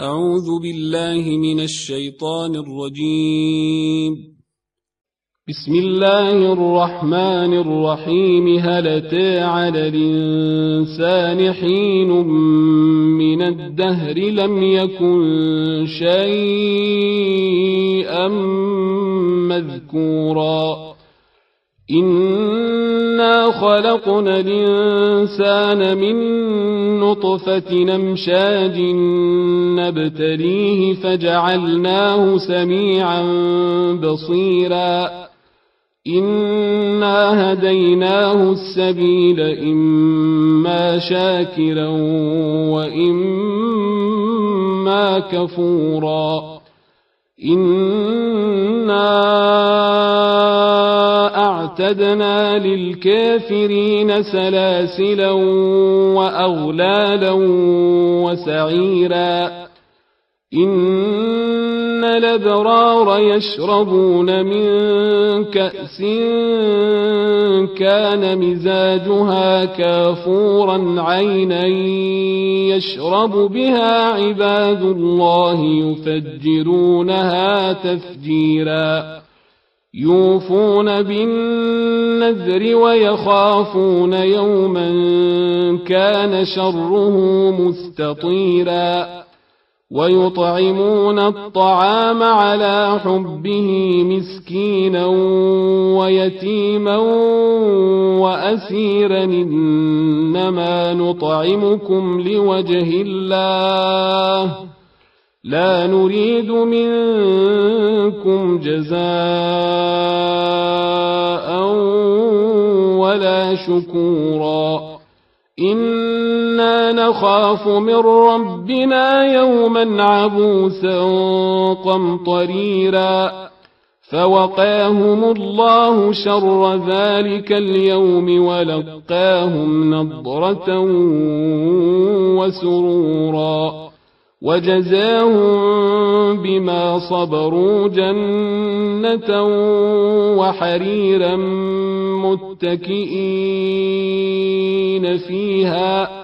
أعوذ بالله من الشيطان الرجيم. بسم الله الرحمن الرحيم. هل أتى على الإنسان حين من الدهر لم يكن شيئا مذكورا؟ إنا خلقنا الإنسان من نطفة نمشاج نبتليه فجعلناه سميعا بصيرا. إنا هديناه السبيل إما شاكرا وإما كفورا. أعتدنا للكافرين سلاسلا وأغلالا وسعيرا. إن الأبرار يشربون من كأس كان مزاجها كافورا عينا يشرب بها عباد الله يفجرونها تفجيرا. يوفون بالنذر ويخافون يوما كان شره مستطيرا ويطعمون الطعام على حبه مسكينا ويتيما وأسيرا إنما نطعمكم لوجه الله لا نريد منكم جزاء ولا شكورا. إنا نخاف من ربنا يوما عبوسا قمطريرا. فوقاهم الله شر ذلك اليوم ولقاهم نضرة وسرورا. وجزاهم بما صبروا جنة وحريرا متكئين فيها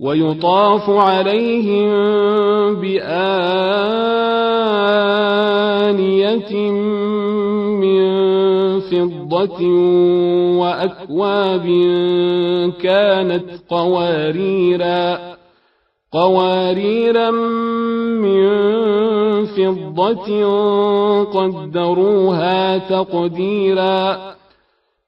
ويطاف عليهم بآنية من فضة وأكواب كانت قواريرا قواريرا من فضة قدروها تقديرا.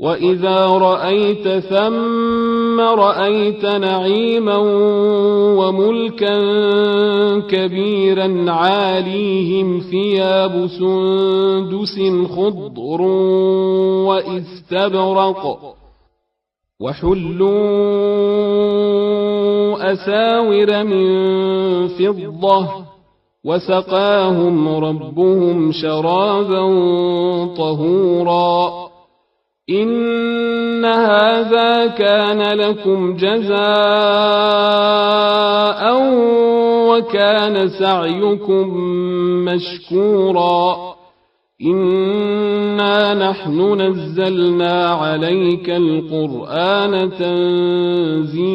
وإذا رأيت ثم رأيت نعيما وملكا كبيرا عاليهم ثياب سندس خضر واستبرق وحلوا أساور من فضة وسقاهم ربهم شرابا طهورا إن هذا كان لكم جزاء وكان سعيكم مشكورا إنا نحن نزلنا عليك القرآن تنزيلا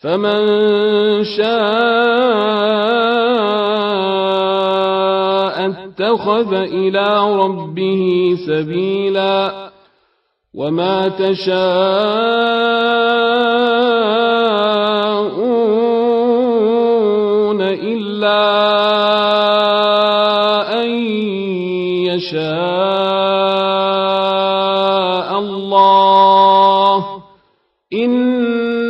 فمن شاء اتخذ إلى ربه سبيلا وما تشاءون إلا أن يشاء الله.